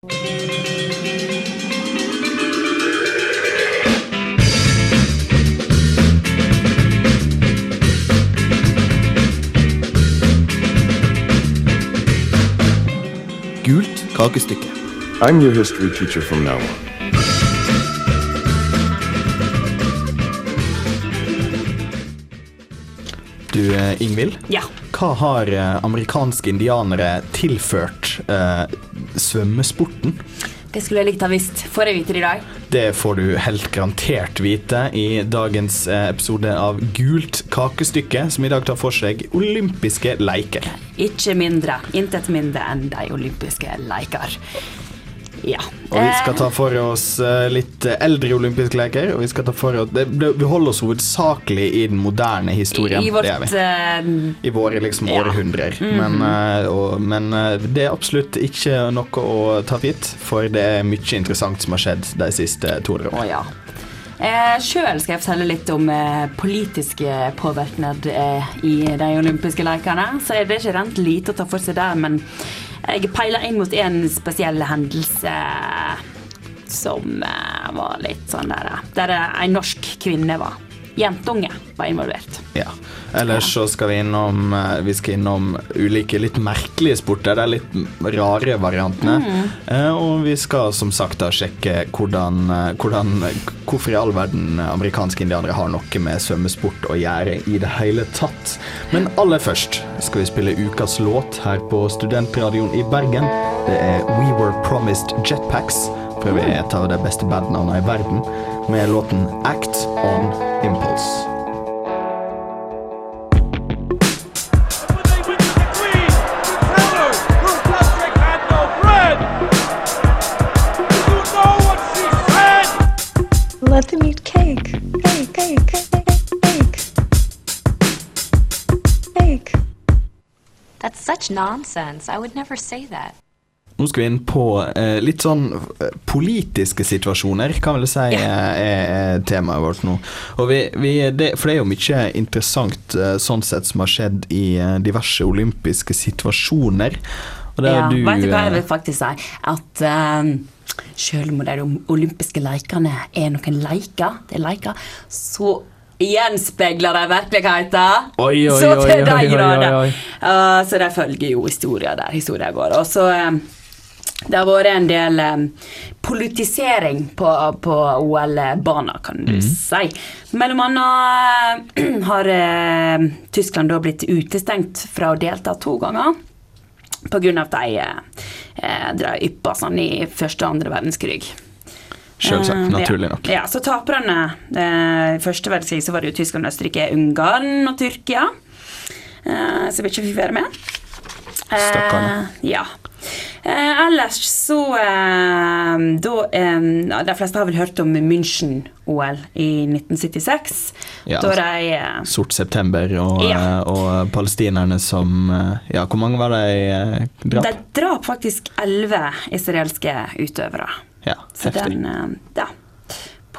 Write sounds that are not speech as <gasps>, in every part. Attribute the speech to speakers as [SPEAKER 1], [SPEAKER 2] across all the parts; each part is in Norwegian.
[SPEAKER 1] Gult kakestykke.
[SPEAKER 2] I'm your history teacher from now on.
[SPEAKER 1] Du, eh, Ingvild.
[SPEAKER 3] Ja.
[SPEAKER 1] Hva har eh, amerikanske indianere tilført eh, svømmesporten?
[SPEAKER 3] Det skulle jeg likt ha visst. Får jeg vite det i dag?
[SPEAKER 1] Det får du helt garantert vite i dagens eh, episode av Gult kakestykke, som i dag tar for seg olympiske leker.
[SPEAKER 3] Ikke mindre. Intet mindre enn de olympiske leker. Ja.
[SPEAKER 1] Og vi skal ta for oss eh, litt eh, eldre olympiske leker. Og vi skal ta for oss det, Vi holder oss hovedsakelig i den moderne historien.
[SPEAKER 3] I vårt
[SPEAKER 1] det er vi.
[SPEAKER 3] eh,
[SPEAKER 1] I våre liksom
[SPEAKER 3] Ja.
[SPEAKER 1] århundrer. men, eh, og, men det er absolutt ikke noe å ta for gitt, for det er mye interessant som har skjedd de siste 200
[SPEAKER 3] årene.
[SPEAKER 1] årene.
[SPEAKER 3] ja. Eh, Sjøl skal jeg fortelle litt om eh, politiske påvirkning eh, i de olympiske lekene. Så er det ikke rent lite å ta for seg der, men jeg peiler inn mot en spesiell hendelse som eh, var litt sånn der eh, Der en norsk kvinne var Jentunge var involvert.
[SPEAKER 1] Ja. Ellers så skal vi innom eh, Vi skal innom ulike litt merkelige sporter. Det er litt rare variantene.
[SPEAKER 3] Mm.
[SPEAKER 1] Eh, og vi skal som sagt da sjekke hvordan, eh, hvordan Hvorfor i all verden amerikanske indianere har noe med svømmesport å gjøre i det hele tatt. Men aller først skal vi spille ukas låt her på Studentradioen i Bergen. Det er We Were Promised Jetpacks. For øvrig et av de beste bandnavnene i verden. Med låten Act On Impulse.
[SPEAKER 4] Let them eat cake. Cake, cake, cake, cake. Cake.
[SPEAKER 5] That's such nonsense. I would never say that.
[SPEAKER 1] Nå skal vi inn på eh, litt sånn eh, politiske situasjoner, kan vel si
[SPEAKER 3] yeah.
[SPEAKER 1] er, er temaet vårt nå. Vi, vi, det, for det er jo mye interessant eh, sånn sett som har skjedd i eh, diverse olympiske situasjoner. Og det
[SPEAKER 3] Ja,
[SPEAKER 1] du
[SPEAKER 3] vet du hva jeg
[SPEAKER 1] eh,
[SPEAKER 3] vil faktisk si? At um, selv om de olympiske lekene er noen leker, det er leker, så gjenspeiler de virkeligheten.
[SPEAKER 1] Oi, oi,
[SPEAKER 3] så
[SPEAKER 1] oi,
[SPEAKER 3] til
[SPEAKER 1] oi,
[SPEAKER 3] de grader. Uh, så de følger jo historien der historien går. Og så um, det har vært en del um, politisering på, på OL-bana, kan du si. Mellom annet uh, <clears throat> har uh, Tyskland da blitt utestengt fra å delta to ganger. Av at de uh, drev yppa sånn i første og andre verdenskrig.
[SPEAKER 1] Selvsagt,
[SPEAKER 3] Eh,
[SPEAKER 1] naturlig nok.
[SPEAKER 3] Ja, så taperne eh, i første verdenskrig så var det jo Tyskland, Østerrike, Ungarn og Tyrkia. Eh, som ikke fikk være med. Eh,
[SPEAKER 1] Stakkarene.
[SPEAKER 3] ja. Eh, ellers så eh, da, eh, De fleste har vel hørt om München-OL i 1976.
[SPEAKER 1] Ja,
[SPEAKER 3] da de eh,
[SPEAKER 1] Sort september og,
[SPEAKER 3] Ja.
[SPEAKER 1] eh, og palestinerne som eh, Ja, hvor mange var de eh, drap?
[SPEAKER 3] De drap faktisk elleve israelske utøvere.
[SPEAKER 1] Ja,
[SPEAKER 3] Så
[SPEAKER 1] heftig.
[SPEAKER 3] den Ja.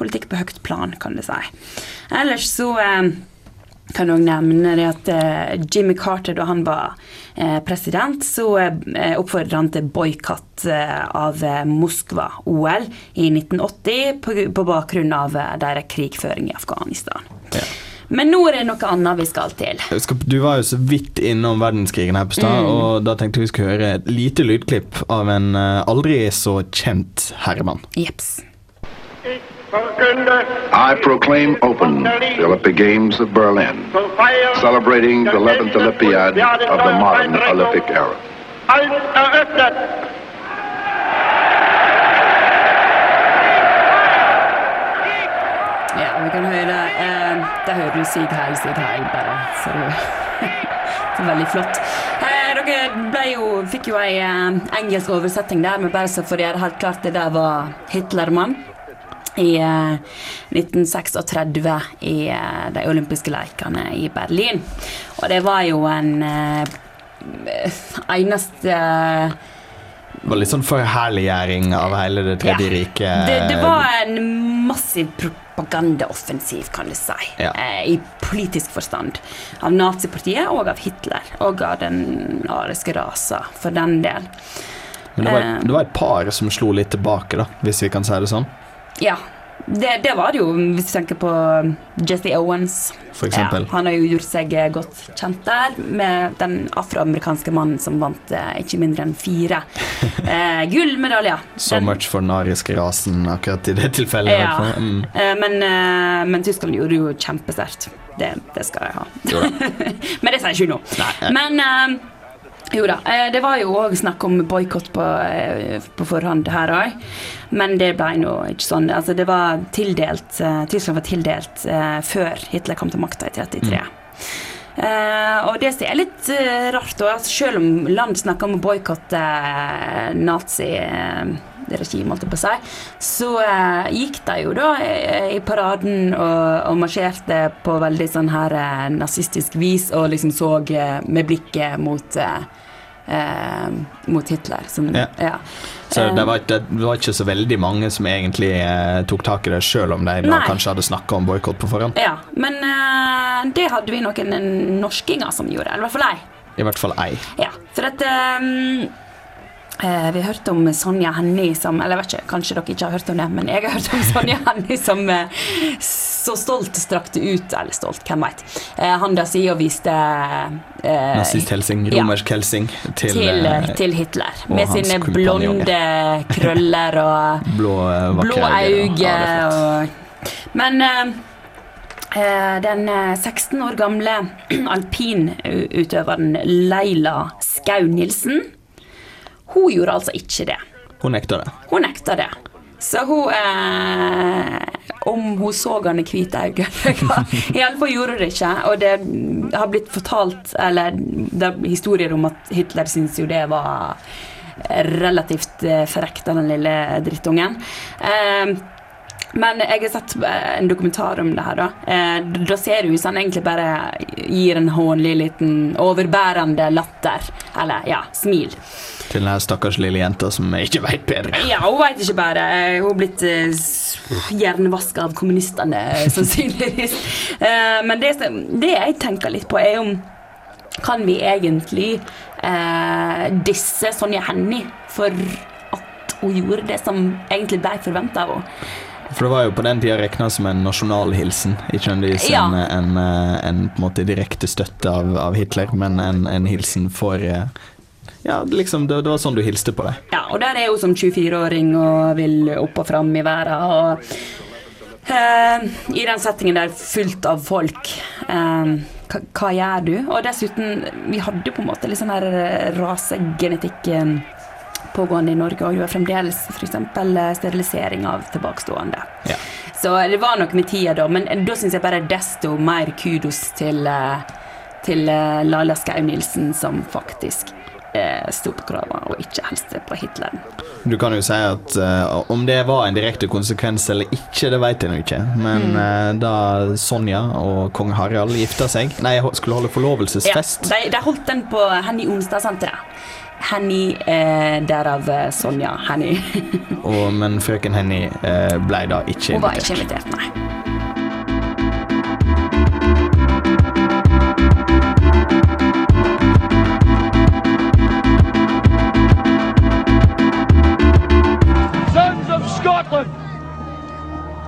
[SPEAKER 3] Politikk på høyt plan, kan du si. Ellers så eh, kan òg nevne det at eh, Jimmy Carter, da han var eh, president, så eh, oppfordret han til boikott av Moskva-OL i 1980 på, bakgrunn av deres krigføring i Afghanistan.
[SPEAKER 1] Ja.
[SPEAKER 3] Men nå er det noe annet vi skal til.
[SPEAKER 1] Du var jo så vidt innom verdenskrigen her på stad,
[SPEAKER 3] Mm.
[SPEAKER 1] og da tenkte vi skulle høre et lite lydklipp av en aldri så kjent herremann.
[SPEAKER 3] Jeps.
[SPEAKER 6] I proclaim open the Olympic Games of Berlin, celebrating the 11th Olympiad of the modern Olympic era.
[SPEAKER 7] Er!
[SPEAKER 3] Ja, vi kan høre eh, Der hører du Sig Heil, Sig Heil, bare. Så du <laughs> så Veldig flott. Eh, dere jo, fikk jo ei eh, engelsk oversetting der, men bare så for å gjøre det helt klart, det der var Hitlermann. I eh, 1936 i eh, de olympiske lekene i Berlin. Og det var jo en eh, eneste eh,
[SPEAKER 1] Det var litt sånn forherliggjøring av hele Det tredje
[SPEAKER 3] Ja.
[SPEAKER 1] riket.
[SPEAKER 3] Det, det var en massiv propagandaoffensiv, kan du si,
[SPEAKER 1] Ja.
[SPEAKER 3] eh, i politisk forstand. Av nazipartiet og av Hitler. Og av den ariske rasa, for den del.
[SPEAKER 1] Men det var,
[SPEAKER 3] Eh.
[SPEAKER 1] det var et par som slo litt tilbake, da, hvis vi kan si det sånn.
[SPEAKER 3] Ja. Det, det var det jo, hvis du tenker på Jesse Owens.
[SPEAKER 1] For.
[SPEAKER 3] Ja, han har jo gjort seg eh, godt kjent der, med den afroamerikanske mannen som vant eh, ikke mindre enn fire <laughs> eh, gullmedaljer.
[SPEAKER 1] So
[SPEAKER 3] Den-
[SPEAKER 1] much for den ariske rasen akkurat i det tilfellet.
[SPEAKER 3] Ja.
[SPEAKER 1] Mm.
[SPEAKER 3] Eh, Men, eh, men Tyskland gjorde det jo kjempesterkt. Det, det skal jeg ha. <laughs> Men det sier jeg ikke nå.
[SPEAKER 1] Nei.
[SPEAKER 3] Men eh, jo da. eh, Det var jo òg snakk om boikott på, eh, på forhånd her òg. Men det ble nå ikke sånn. Altså, det var tildelt eh, Tyskland var tildelt før Hitler kom til makta i 33. Eh, og det som er litt rart, da, selv om land snakker om å boikotte uh, naziregimet, holdt jeg på å si, så eh, gikk de jo da i, i paraden og, og marsjerte på veldig sånn her eh, nazistisk vis og liksom så eh, med blikket mot eh, eh, mot Hitler. Som,
[SPEAKER 1] Ja.
[SPEAKER 3] ja.
[SPEAKER 1] Så
[SPEAKER 3] Eh,
[SPEAKER 1] det var, ikke, det var ikke så veldig mange som egentlig eh, tok tak i det, selv om de kanskje hadde snakka om boikott på forhånd.
[SPEAKER 3] Ja, men eh, det hadde vi noen eh, norskinger som gjorde, eller i hvert fall ei.
[SPEAKER 1] I hvert fall ei.
[SPEAKER 3] Ja, for at eh, Vi har hørt om Sonja Hennie som Eller jeg vet ikke, kanskje dere ikke har hørt om det, men jeg har hørt om <laughs> Sonja Hennie som eh, så stolt strakte ut Eller stolt, hvem veit. Eh, handa sier og viste eh,
[SPEAKER 1] Nazist-Helsing, romersk Helsing, til,
[SPEAKER 3] til,
[SPEAKER 1] eh,
[SPEAKER 3] til Hitler. Med sine blonde <laughs> krøller og
[SPEAKER 1] blå, eh,
[SPEAKER 3] blå
[SPEAKER 1] øyne,
[SPEAKER 3] og, men eh, eh, den eh, 16 år gamle <clears throat> alpinutøveren Leila Skau-Nilsen, hun gjorde altså ikke det.
[SPEAKER 1] Hun nekta det.
[SPEAKER 3] Hun nekta det. Så hun eh, Om hun så han i hvite øyne <laughs> Iallfall gjorde hun det ikke. Og det har blitt fortalt Eller det er historier om at Hitler syntes jo det var relativt eh, av den lille drittungen. Eh, men jeg har sett eh, en dokumentar om det her, da. Eh, Da ser du han egentlig bare gir en hånlig liten overbærende latter. Eller ja, smil.
[SPEAKER 1] Til den stakkars lille jenta som ikke veit bedre.
[SPEAKER 3] Ja, hun veit ikke bedre. Hun har blitt hjernevaska av kommunistene, eh, sannsynligvis. <laughs> Eh, men det, det jeg tenker litt på, er om kan vi egentlig eh, disse Sonja Hennie for at hun gjorde det som egentlig ble forventa av henne?
[SPEAKER 1] For det var jo på den tida regna som en nasjonalhilsen. Ikke nødvendigvis
[SPEAKER 3] Ja.
[SPEAKER 1] en, en, eh, en på en måte direkte støtte av, av Hitler, men en, en hilsen for eh, Ja, liksom, det, det var sånn du hilste på det.
[SPEAKER 3] Ja, og der er hun som 24-åring og vil opp og fram i verden. Og eh, i den settingen der fullt av folk, eh, hva, hva gjør du? Og dessuten, vi hadde på en måte litt sånn her eh, rasegenetikk eh, pågående i Norge, og det var fremdeles f.eks. sterilisering av tilbakestående.
[SPEAKER 1] Ja.
[SPEAKER 3] Så det var nok med tida da, men da syns jeg bare desto mer kudos til, eh, til eh, Laila Skau-Nilsen, som faktisk eh, sto på krava og ikke helste på Hitler.
[SPEAKER 1] Du kan jo si at uh, om det var en direkte konsekvens eller ikke, det vet jeg nå ikke. Men
[SPEAKER 3] Mm.
[SPEAKER 1] uh, da Sonja og kong Harald gifta seg Nei, skulle holde forlovelsesfest.
[SPEAKER 3] Ja, de, de holdt den på Henny Onsdagssenteret. Henny, eh, derav Sonja Henny.
[SPEAKER 1] Og, men frøken Henny eh, ble da ikke
[SPEAKER 3] Hun var
[SPEAKER 1] invitert.
[SPEAKER 3] ikke invitert, nei.
[SPEAKER 7] Sons of Scotland!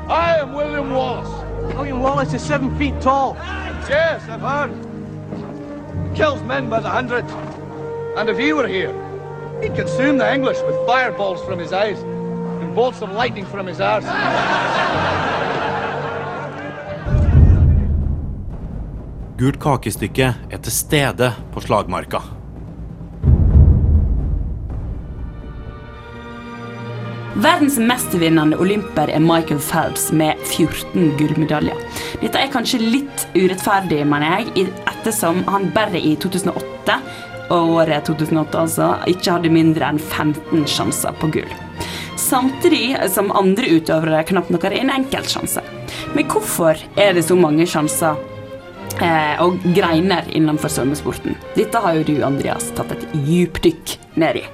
[SPEAKER 7] I am William Wallace.
[SPEAKER 8] William Wallace is seven feet tall.
[SPEAKER 7] Yes, I've heard. Kills men by the hundred. And if he were here, he'd consume the English with fireballs from his eyes and bolts of lightning from his arse.
[SPEAKER 9] Gult kakestykke er til stede på slagmarka.
[SPEAKER 3] Verdens mestvinnende olymper er Michael Phelps med 14 gullmedaljer. Dette er kanskje litt urettferdig, mener jeg, ettersom han bare i 2008, og året 2008 altså, ikke hadde mindre enn 15 sjanser på gull. Samtidig som andre utøvere knapt nok har en enkelt sjanse. Men hvorfor er det så mange sjanser eh, og greiner innenfor svømmesporten? Dette har jo du, Andreas, tatt et djupdykk ned i.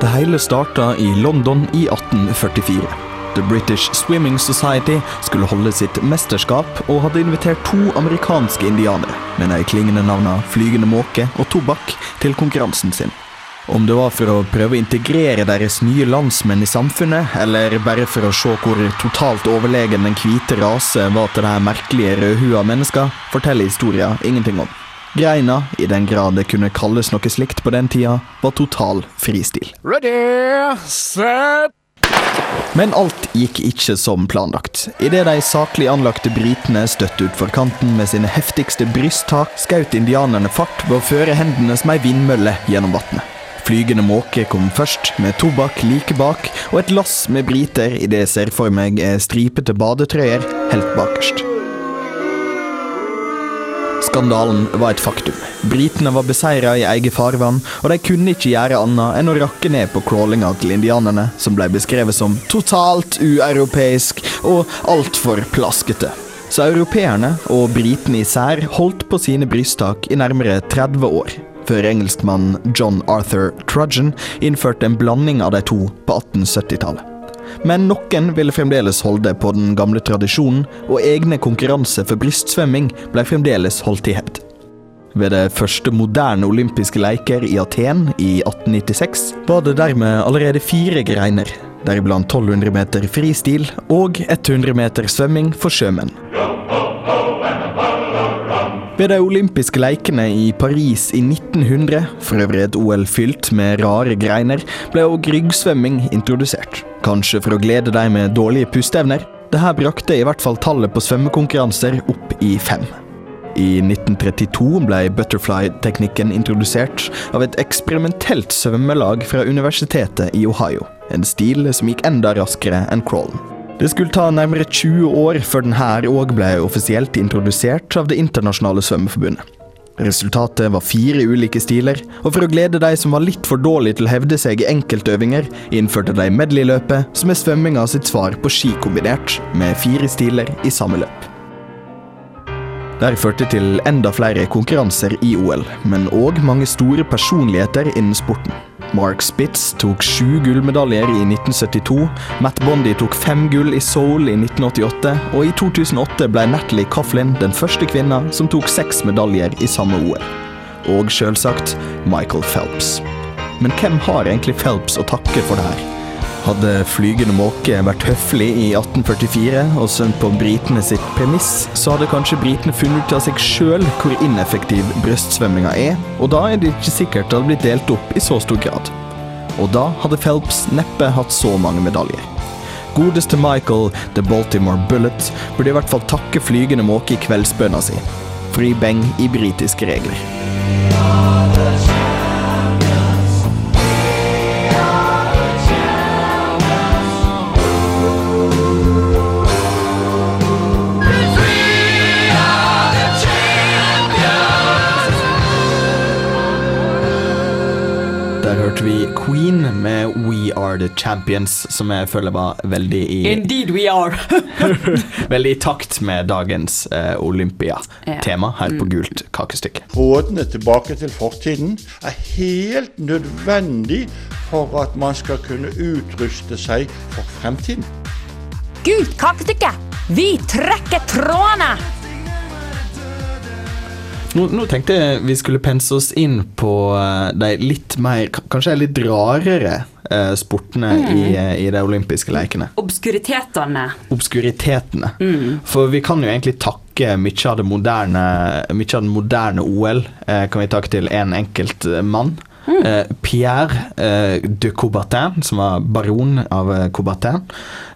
[SPEAKER 10] Det hele starta i London i 1844. The British Swimming Society skulle holde sitt mesterskap og hadde invitert to amerikanske indianere med de klingende navnene Flygende måke og Tobakk til konkurransen sin.
[SPEAKER 1] Om det var for å prøve å integrere deres nye landsmenn i samfunnet, eller bare for å se hvor totalt overlegen den hvite rase var til de merkelige rødhua mennesker, forteller historien ingenting om. Greina, i den grad det kunne kalles noe slikt på den tida, var total fristil.
[SPEAKER 7] Ready, set
[SPEAKER 1] Men alt gikk ikke som planlagt. Idet de saklig anlagte britene støtte utfor kanten med sine heftigste brysttak, skjøt indianerne fart ved å føre hendene som ei vindmølle gjennom vannet. Flygende måke kom først, med tobakk like bak, og et lass med briter i det jeg ser for meg er stripete badetrøyer helt bakerst. Skandalen var et faktum. Britene var beseira i eget farvann, og de kunne ikke gjøre annet enn å rakke ned på crawlinga til indianerne, som ble beskrevet som totalt ueuropeisk og altfor plaskete. Så europeerne og britene især holdt på sine brysttak i nærmere 30 år, før engelskmannen John Arthur Trudgeon innførte en blanding av de to på 1870-tallet. Men noen ville fremdeles holde på den gamle tradisjonen, og egne konkurranser for brystsvømming ble fremdeles holdt i hevd. Ved det første moderne olympiske leker i Aten i 1896 var det dermed allerede fire greiner, deriblant 1200 meter fristil og 100 meter svømming for sjømenn. Ved de olympiske lekene i Paris i 1900, for øvrig et OL fylt med rare greiner, ble også ryggsvømming introdusert. Kanskje for å glede de med dårlige pusteevner. Dette brakte i hvert fall tallet på svømmekonkurranser opp i fem. I 1932 ble butterfly-teknikken introdusert av et eksperimentelt svømmelag fra universitetet i Ohio. En stil som gikk enda raskere enn crawlen. Det skulle ta nærmere 20 år før den her òg ble offisielt introdusert av Det internasjonale svømmeforbundet. Resultatet var fire ulike stiler, og for å glede de som var litt for dårlige til å hevde seg i enkeltøvinger, innførte de medley-løpet, som er svømminga sitt svar på ski kombinert, med fire stiler i samme løp. Dette førte til enda flere konkurranser i OL, men òg mange store personligheter innen sporten. Mark Spitz tok sju gullmedaljer i 1972, Matt Bondi tok fem gull i Seoul i 1988, og i 2008 ble Natalie Coughlin den første kvinna som tok seks medaljer i samme OL. Og selvsagt Michael Phelps. Men hvem har egentlig Phelps å takke for det her? Hadde Flygende måke vært høflig i 1844 og sendt på britene sitt premiss, så hadde kanskje britene funnet ut av seg sjøl hvor ineffektiv brystsvømminga er, og da er det ikke sikkert det hadde blitt delt opp i så stor grad. Og da hadde Phelps neppe hatt så mange medaljer. Godeste Michael, The Baltimore Bullet, burde i hvert fall takke Flygende måke i kveldsbønna si. Fri beng i britiske regler. Queen med We Are The Champions, som jeg føler var veldig i
[SPEAKER 3] Indeed we are. <laughs>
[SPEAKER 1] Veldig i takt med dagens eh, Olympia-tema her på Gult kakestykke.
[SPEAKER 11] Rådene tilbake til fortiden er helt nødvendig for at man skal kunne utruste seg for fremtiden.
[SPEAKER 12] Gult kakestykke! Vi trekker trådene!
[SPEAKER 1] Nå, nå tenkte jeg vi skulle pense oss inn på eh, de litt mer Kanskje litt rarere eh, sportene
[SPEAKER 3] Mm.
[SPEAKER 1] i, eh, i de olympiske lekene.
[SPEAKER 3] Obskuritetene.
[SPEAKER 1] Obskuritetene.
[SPEAKER 3] Mm.
[SPEAKER 1] For vi kan jo egentlig takke mye av det moderne Mye av den moderne OL eh, kan vi takke til en enkelt eh, mann.
[SPEAKER 3] Mm.
[SPEAKER 1] Eh, Pierre eh, de Coubertin, som var baron av eh, Coubertin.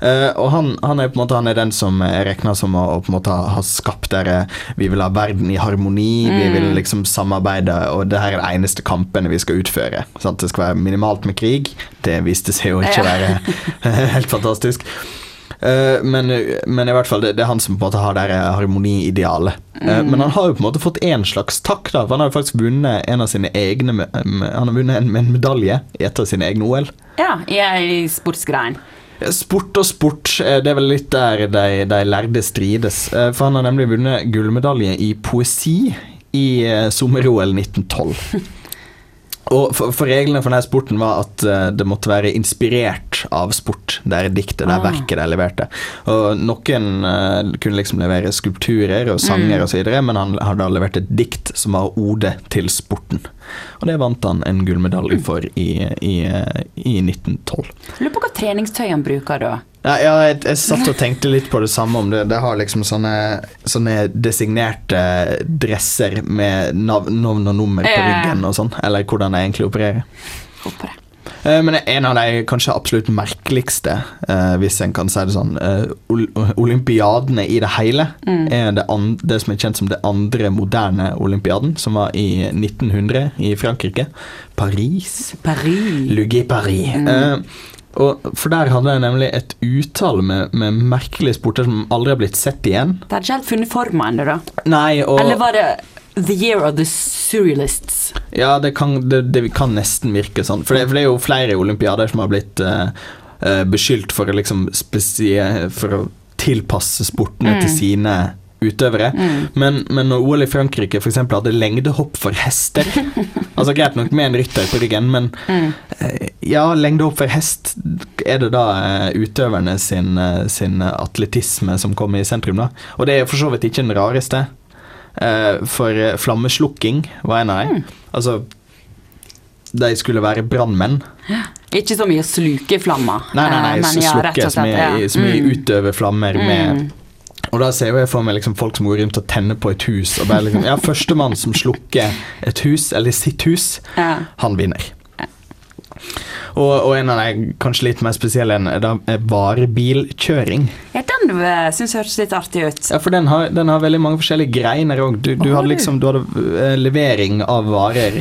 [SPEAKER 1] Eh, og han, han er på en måte Han er den som er regna som å, på en måte ha, skapt dere Vi vil ha verden i harmoni, vi
[SPEAKER 3] Mm.
[SPEAKER 1] vil liksom samarbeide, og det her er de eneste kampene vi skal utføre. Sant? Det skal være minimalt med krig. Det viste seg jo ikke å være <laughs> helt fantastisk. Eh, men, men i hvert fall, det, det er han som på en måte har det harmoniidealet. Eh,
[SPEAKER 3] Mm.
[SPEAKER 1] men han har jo på en måte fått én slags takk, da. For han har jo faktisk vunnet en av sine egne Han har vunnet en, en medalje i et av sine egne OL.
[SPEAKER 3] Ja, i sportsgreien.
[SPEAKER 1] Sport og sport, eh, det er vel litt der de, de lærde strides. For han har nemlig vunnet gullmedalje i poesi i sommer-OL 1912. <laughs> Og for, for reglene for denne sporten var at det måtte være inspirert av sport. Det er diktet, det er
[SPEAKER 3] Ah.
[SPEAKER 1] verket de leverte. Og noen uh, kunne liksom levere skulpturer og sanger
[SPEAKER 3] Mm.
[SPEAKER 1] videre, men han hadde levert et dikt som var ode til sporten. Og det vant han en gullmedalje for i, i, i 1912.
[SPEAKER 3] Lurer på hva treningstøy han bruker da.
[SPEAKER 1] Ja, jeg, jeg satt og tenkte litt på det samme om det. Det har liksom sånne, sånne designerte dresser med nav navn og nummer på ryggen og sånn, eller hvordan jeg egentlig opererer. Eh, Men en av de kanskje absolutt merkeligste, eh, hvis en kan si det sånn, eh, olympiadene i det hele,
[SPEAKER 3] Mm.
[SPEAKER 1] er det, andre, det som er kjent som det andre moderne olympiaden, som var i 1900 i Frankrike. Paris.
[SPEAKER 3] Paris.
[SPEAKER 1] Lugué Paris.
[SPEAKER 3] Mm.
[SPEAKER 1] Eh, og for der hadde jeg nemlig et utall med, med merkelige sporter som aldri har blitt sett igjen.
[SPEAKER 3] Det hadde ikke helt funnet formen ennå, da.
[SPEAKER 1] Nei, og
[SPEAKER 3] Eller var det The Year of the Surrealists?
[SPEAKER 1] Ja, det kan, det, det kan nesten virke sånn. For det, for det er jo flere olympiader som har blitt uh, beskyldt for liksom For å tilpasse sportene
[SPEAKER 3] Mm.
[SPEAKER 1] til sine utøvere.
[SPEAKER 3] Mm.
[SPEAKER 1] Men, men når OL i Frankrike f.eks. hadde lengdehopp for hester <laughs> Altså Greit nok med en rytter på ryggen, men
[SPEAKER 3] Mm.
[SPEAKER 1] eh, ja, lengdehopp for hest Er det da utøverne sin, sin atletisme som kommer i sentrum, da? Og det er for så vidt ikke den rareste. Eh, for eh, flammeslukking var en av dem.
[SPEAKER 3] Mm.
[SPEAKER 1] Altså De skulle være brannmenn. <gasps>
[SPEAKER 3] Ikke så mye sluke flammer.
[SPEAKER 1] Nei, nei, nei,
[SPEAKER 3] eh, men ja,
[SPEAKER 1] slukke
[SPEAKER 3] slett,
[SPEAKER 1] er,
[SPEAKER 3] ja.
[SPEAKER 1] som er
[SPEAKER 3] Mm.
[SPEAKER 1] utøve flammer med Og da ser jeg for meg liksom folk som går rundt og tenner på et hus. Og bare liksom, ja, Førstemann som slukker et hus, eller sitt hus, <laughs>
[SPEAKER 3] Ja.
[SPEAKER 1] han vinner. Og, og en av de kanskje litt mer spesielle er varebilkjøring.
[SPEAKER 3] Ja, den uh, syns jeg hørtes litt artig ut.
[SPEAKER 1] Ja, for den har, den har veldig mange forskjellige greiner òg. Du, du hadde liksom Du hadde eh, levering av varer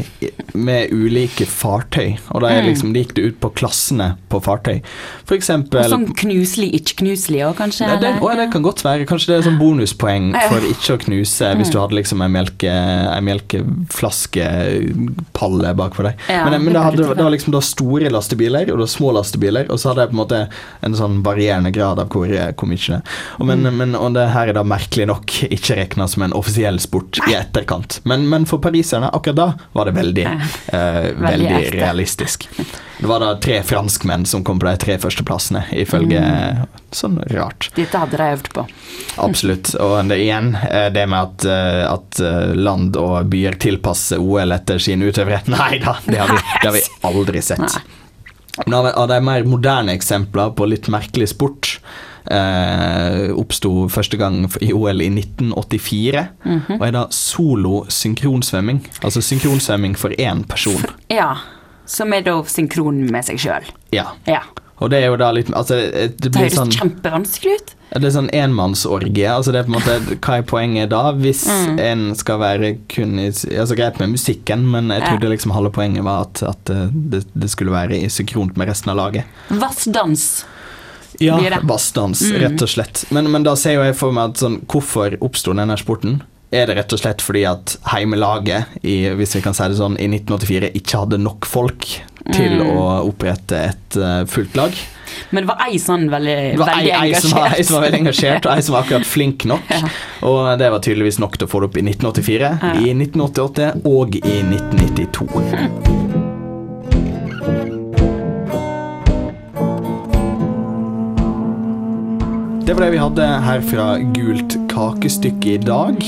[SPEAKER 1] med ulike fartøy. Og da
[SPEAKER 3] Mm.
[SPEAKER 1] liksom, gikk det ut på klassene på fartøy. For eksempel
[SPEAKER 3] sånn knuselig, ikke knuselig òg, kanskje?
[SPEAKER 1] Ja, det,
[SPEAKER 3] eller?
[SPEAKER 1] å, det kan godt være. Kanskje det er sånn bonuspoeng for ikke å knuse hvis
[SPEAKER 3] Mm.
[SPEAKER 1] du hadde liksom ei melke, melkeflaskepalle bakfor deg.
[SPEAKER 3] Ja,
[SPEAKER 1] men men det hadde, det var liksom da store lastebiler og det var små lastebiler, og så hadde jeg på en måte en sånn varierende grad av hvor, hvor mye og, men,
[SPEAKER 3] Mm.
[SPEAKER 1] men, og det her er da merkelig nok ikke regna som en offisiell sport i etterkant. Men, men for pariserne akkurat da var det veldig, eh, <laughs> veldig
[SPEAKER 3] veldig
[SPEAKER 1] realistisk. Det var da tre franskmenn som kom på de tre førsteplassene, ifølge
[SPEAKER 3] Mm.
[SPEAKER 1] Sånn rart.
[SPEAKER 3] Dette hadde de øvd på.
[SPEAKER 1] Absolutt. <laughs> Og det igjen, eh, det med at, eh, at eh, land og byer tilpasser OL etter sine utøvere <laughs> Nei da, det har vi, det har vi aldri sett. Men av, av de mer moderne eksempler på litt merkelig sport eh, oppsto første gang i OL i 1984.
[SPEAKER 3] Mhm.
[SPEAKER 1] Og er da solo synkronsvømming. Altså synkronsvømming for én person.
[SPEAKER 3] Ja. Som er da synkron med seg sjøl.
[SPEAKER 1] Ja.
[SPEAKER 3] Ja.
[SPEAKER 1] Og det er jo da litt Altså, det, det
[SPEAKER 3] Det høres
[SPEAKER 1] sånn
[SPEAKER 3] kjempevanskelig ut.
[SPEAKER 1] Det er sånn enmannsorgie. Altså det er på en måte, hva er poenget da, hvis
[SPEAKER 3] Mm.
[SPEAKER 1] en skal være kun i Altså Greit med musikken, men jeg
[SPEAKER 3] Ja.
[SPEAKER 1] trodde liksom halve poenget var at, at eh, det, det skulle være i synkront med resten av laget.
[SPEAKER 3] Vassdans.
[SPEAKER 1] Ja, vassdans,
[SPEAKER 3] Mm.
[SPEAKER 1] rett og slett. Men, men da ser jo jeg for meg at sånn, hvorfor oppsto denne sporten? Er det rett og slett fordi at heimelaget, i, hvis vi kan si det sånn, i 1984 ikke hadde nok folk til
[SPEAKER 3] Mm.
[SPEAKER 1] å opprette et eh, fullt lag?
[SPEAKER 3] Men det var ei sånn veldig,
[SPEAKER 1] var ei,
[SPEAKER 3] veldig
[SPEAKER 1] ei, som var, ei som var veldig engasjert, og ei som var akkurat flink nok. <laughs> Og det var tydeligvis nok til å få det opp i 1984,
[SPEAKER 3] Ja.
[SPEAKER 1] i 1988 og i 1992. Det var det vi hadde her fra Gult kakestykke i dag.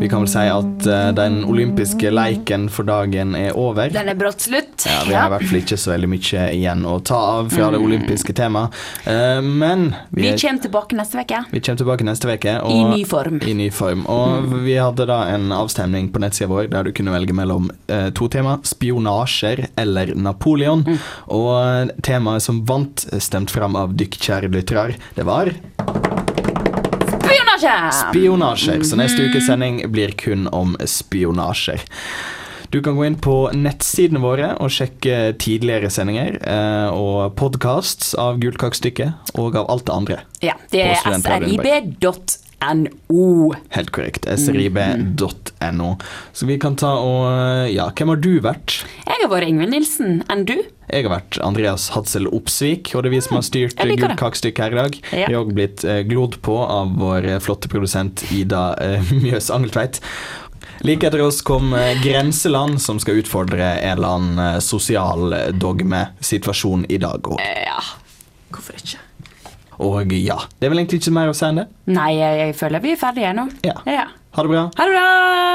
[SPEAKER 1] Vi kan vel si at uh, den olympiske leiken for dagen er over.
[SPEAKER 3] Den er brått slutt.
[SPEAKER 1] Ja, Vi har i hvert fall ikke så veldig mye igjen å ta av fra det
[SPEAKER 3] Mm.
[SPEAKER 1] olympiske temaet. Uh, men
[SPEAKER 3] Vi
[SPEAKER 1] vi
[SPEAKER 3] kommer tilbake neste uke.
[SPEAKER 1] vi kommer tilbake neste uke. og-
[SPEAKER 3] I ny form.
[SPEAKER 1] I ny form. Og
[SPEAKER 3] Mm.
[SPEAKER 1] vi hadde da en avstemning på nettsida vår der du kunne velge mellom uh, to tema. Spionasjer eller Napoleon.
[SPEAKER 3] Mm.
[SPEAKER 1] Og temaet som vant, stemt fram av dykk kjære lyttere, det var
[SPEAKER 3] Spionasje!
[SPEAKER 1] spionasjer. Så neste
[SPEAKER 3] Mhm.
[SPEAKER 1] ukes sending blir kun om spionasjer. Du kan gå inn på nettsidene våre og sjekke tidligere sendinger eh, og podkasts av Gult kakestykke og av alt det andre.
[SPEAKER 3] Ja, det er
[SPEAKER 1] På
[SPEAKER 3] Srib.no.
[SPEAKER 1] Helt korrekt. srib.no. Så vi kan ta og Ja, hvem har du vært?
[SPEAKER 3] Jeg har vært Ingvild Nilsen. Enn du?
[SPEAKER 1] Jeg har vært Andreas Hadsel Opsvik, og det er vi som har styrt Gult
[SPEAKER 3] det.
[SPEAKER 1] kakestykke her i dag.
[SPEAKER 3] Ja.
[SPEAKER 1] Vi har òg blitt eh, glodd på av vår eh, flotte produsent Ida eh, <laughs> Mjøs Angeltveit. Like etter oss kom eh, Grenseland, som skal utfordre en eller annen eh, sosial eh, dogmesituasjon i dag òg.
[SPEAKER 3] Ja. Hvorfor ikke?
[SPEAKER 1] Og ja, det er vel egentlig ikke mer å si enn det.
[SPEAKER 3] Nei, jeg, jeg føler vi er ferdige nå.
[SPEAKER 1] Ja.
[SPEAKER 3] ja.
[SPEAKER 1] Ha det bra.
[SPEAKER 3] Ha det bra!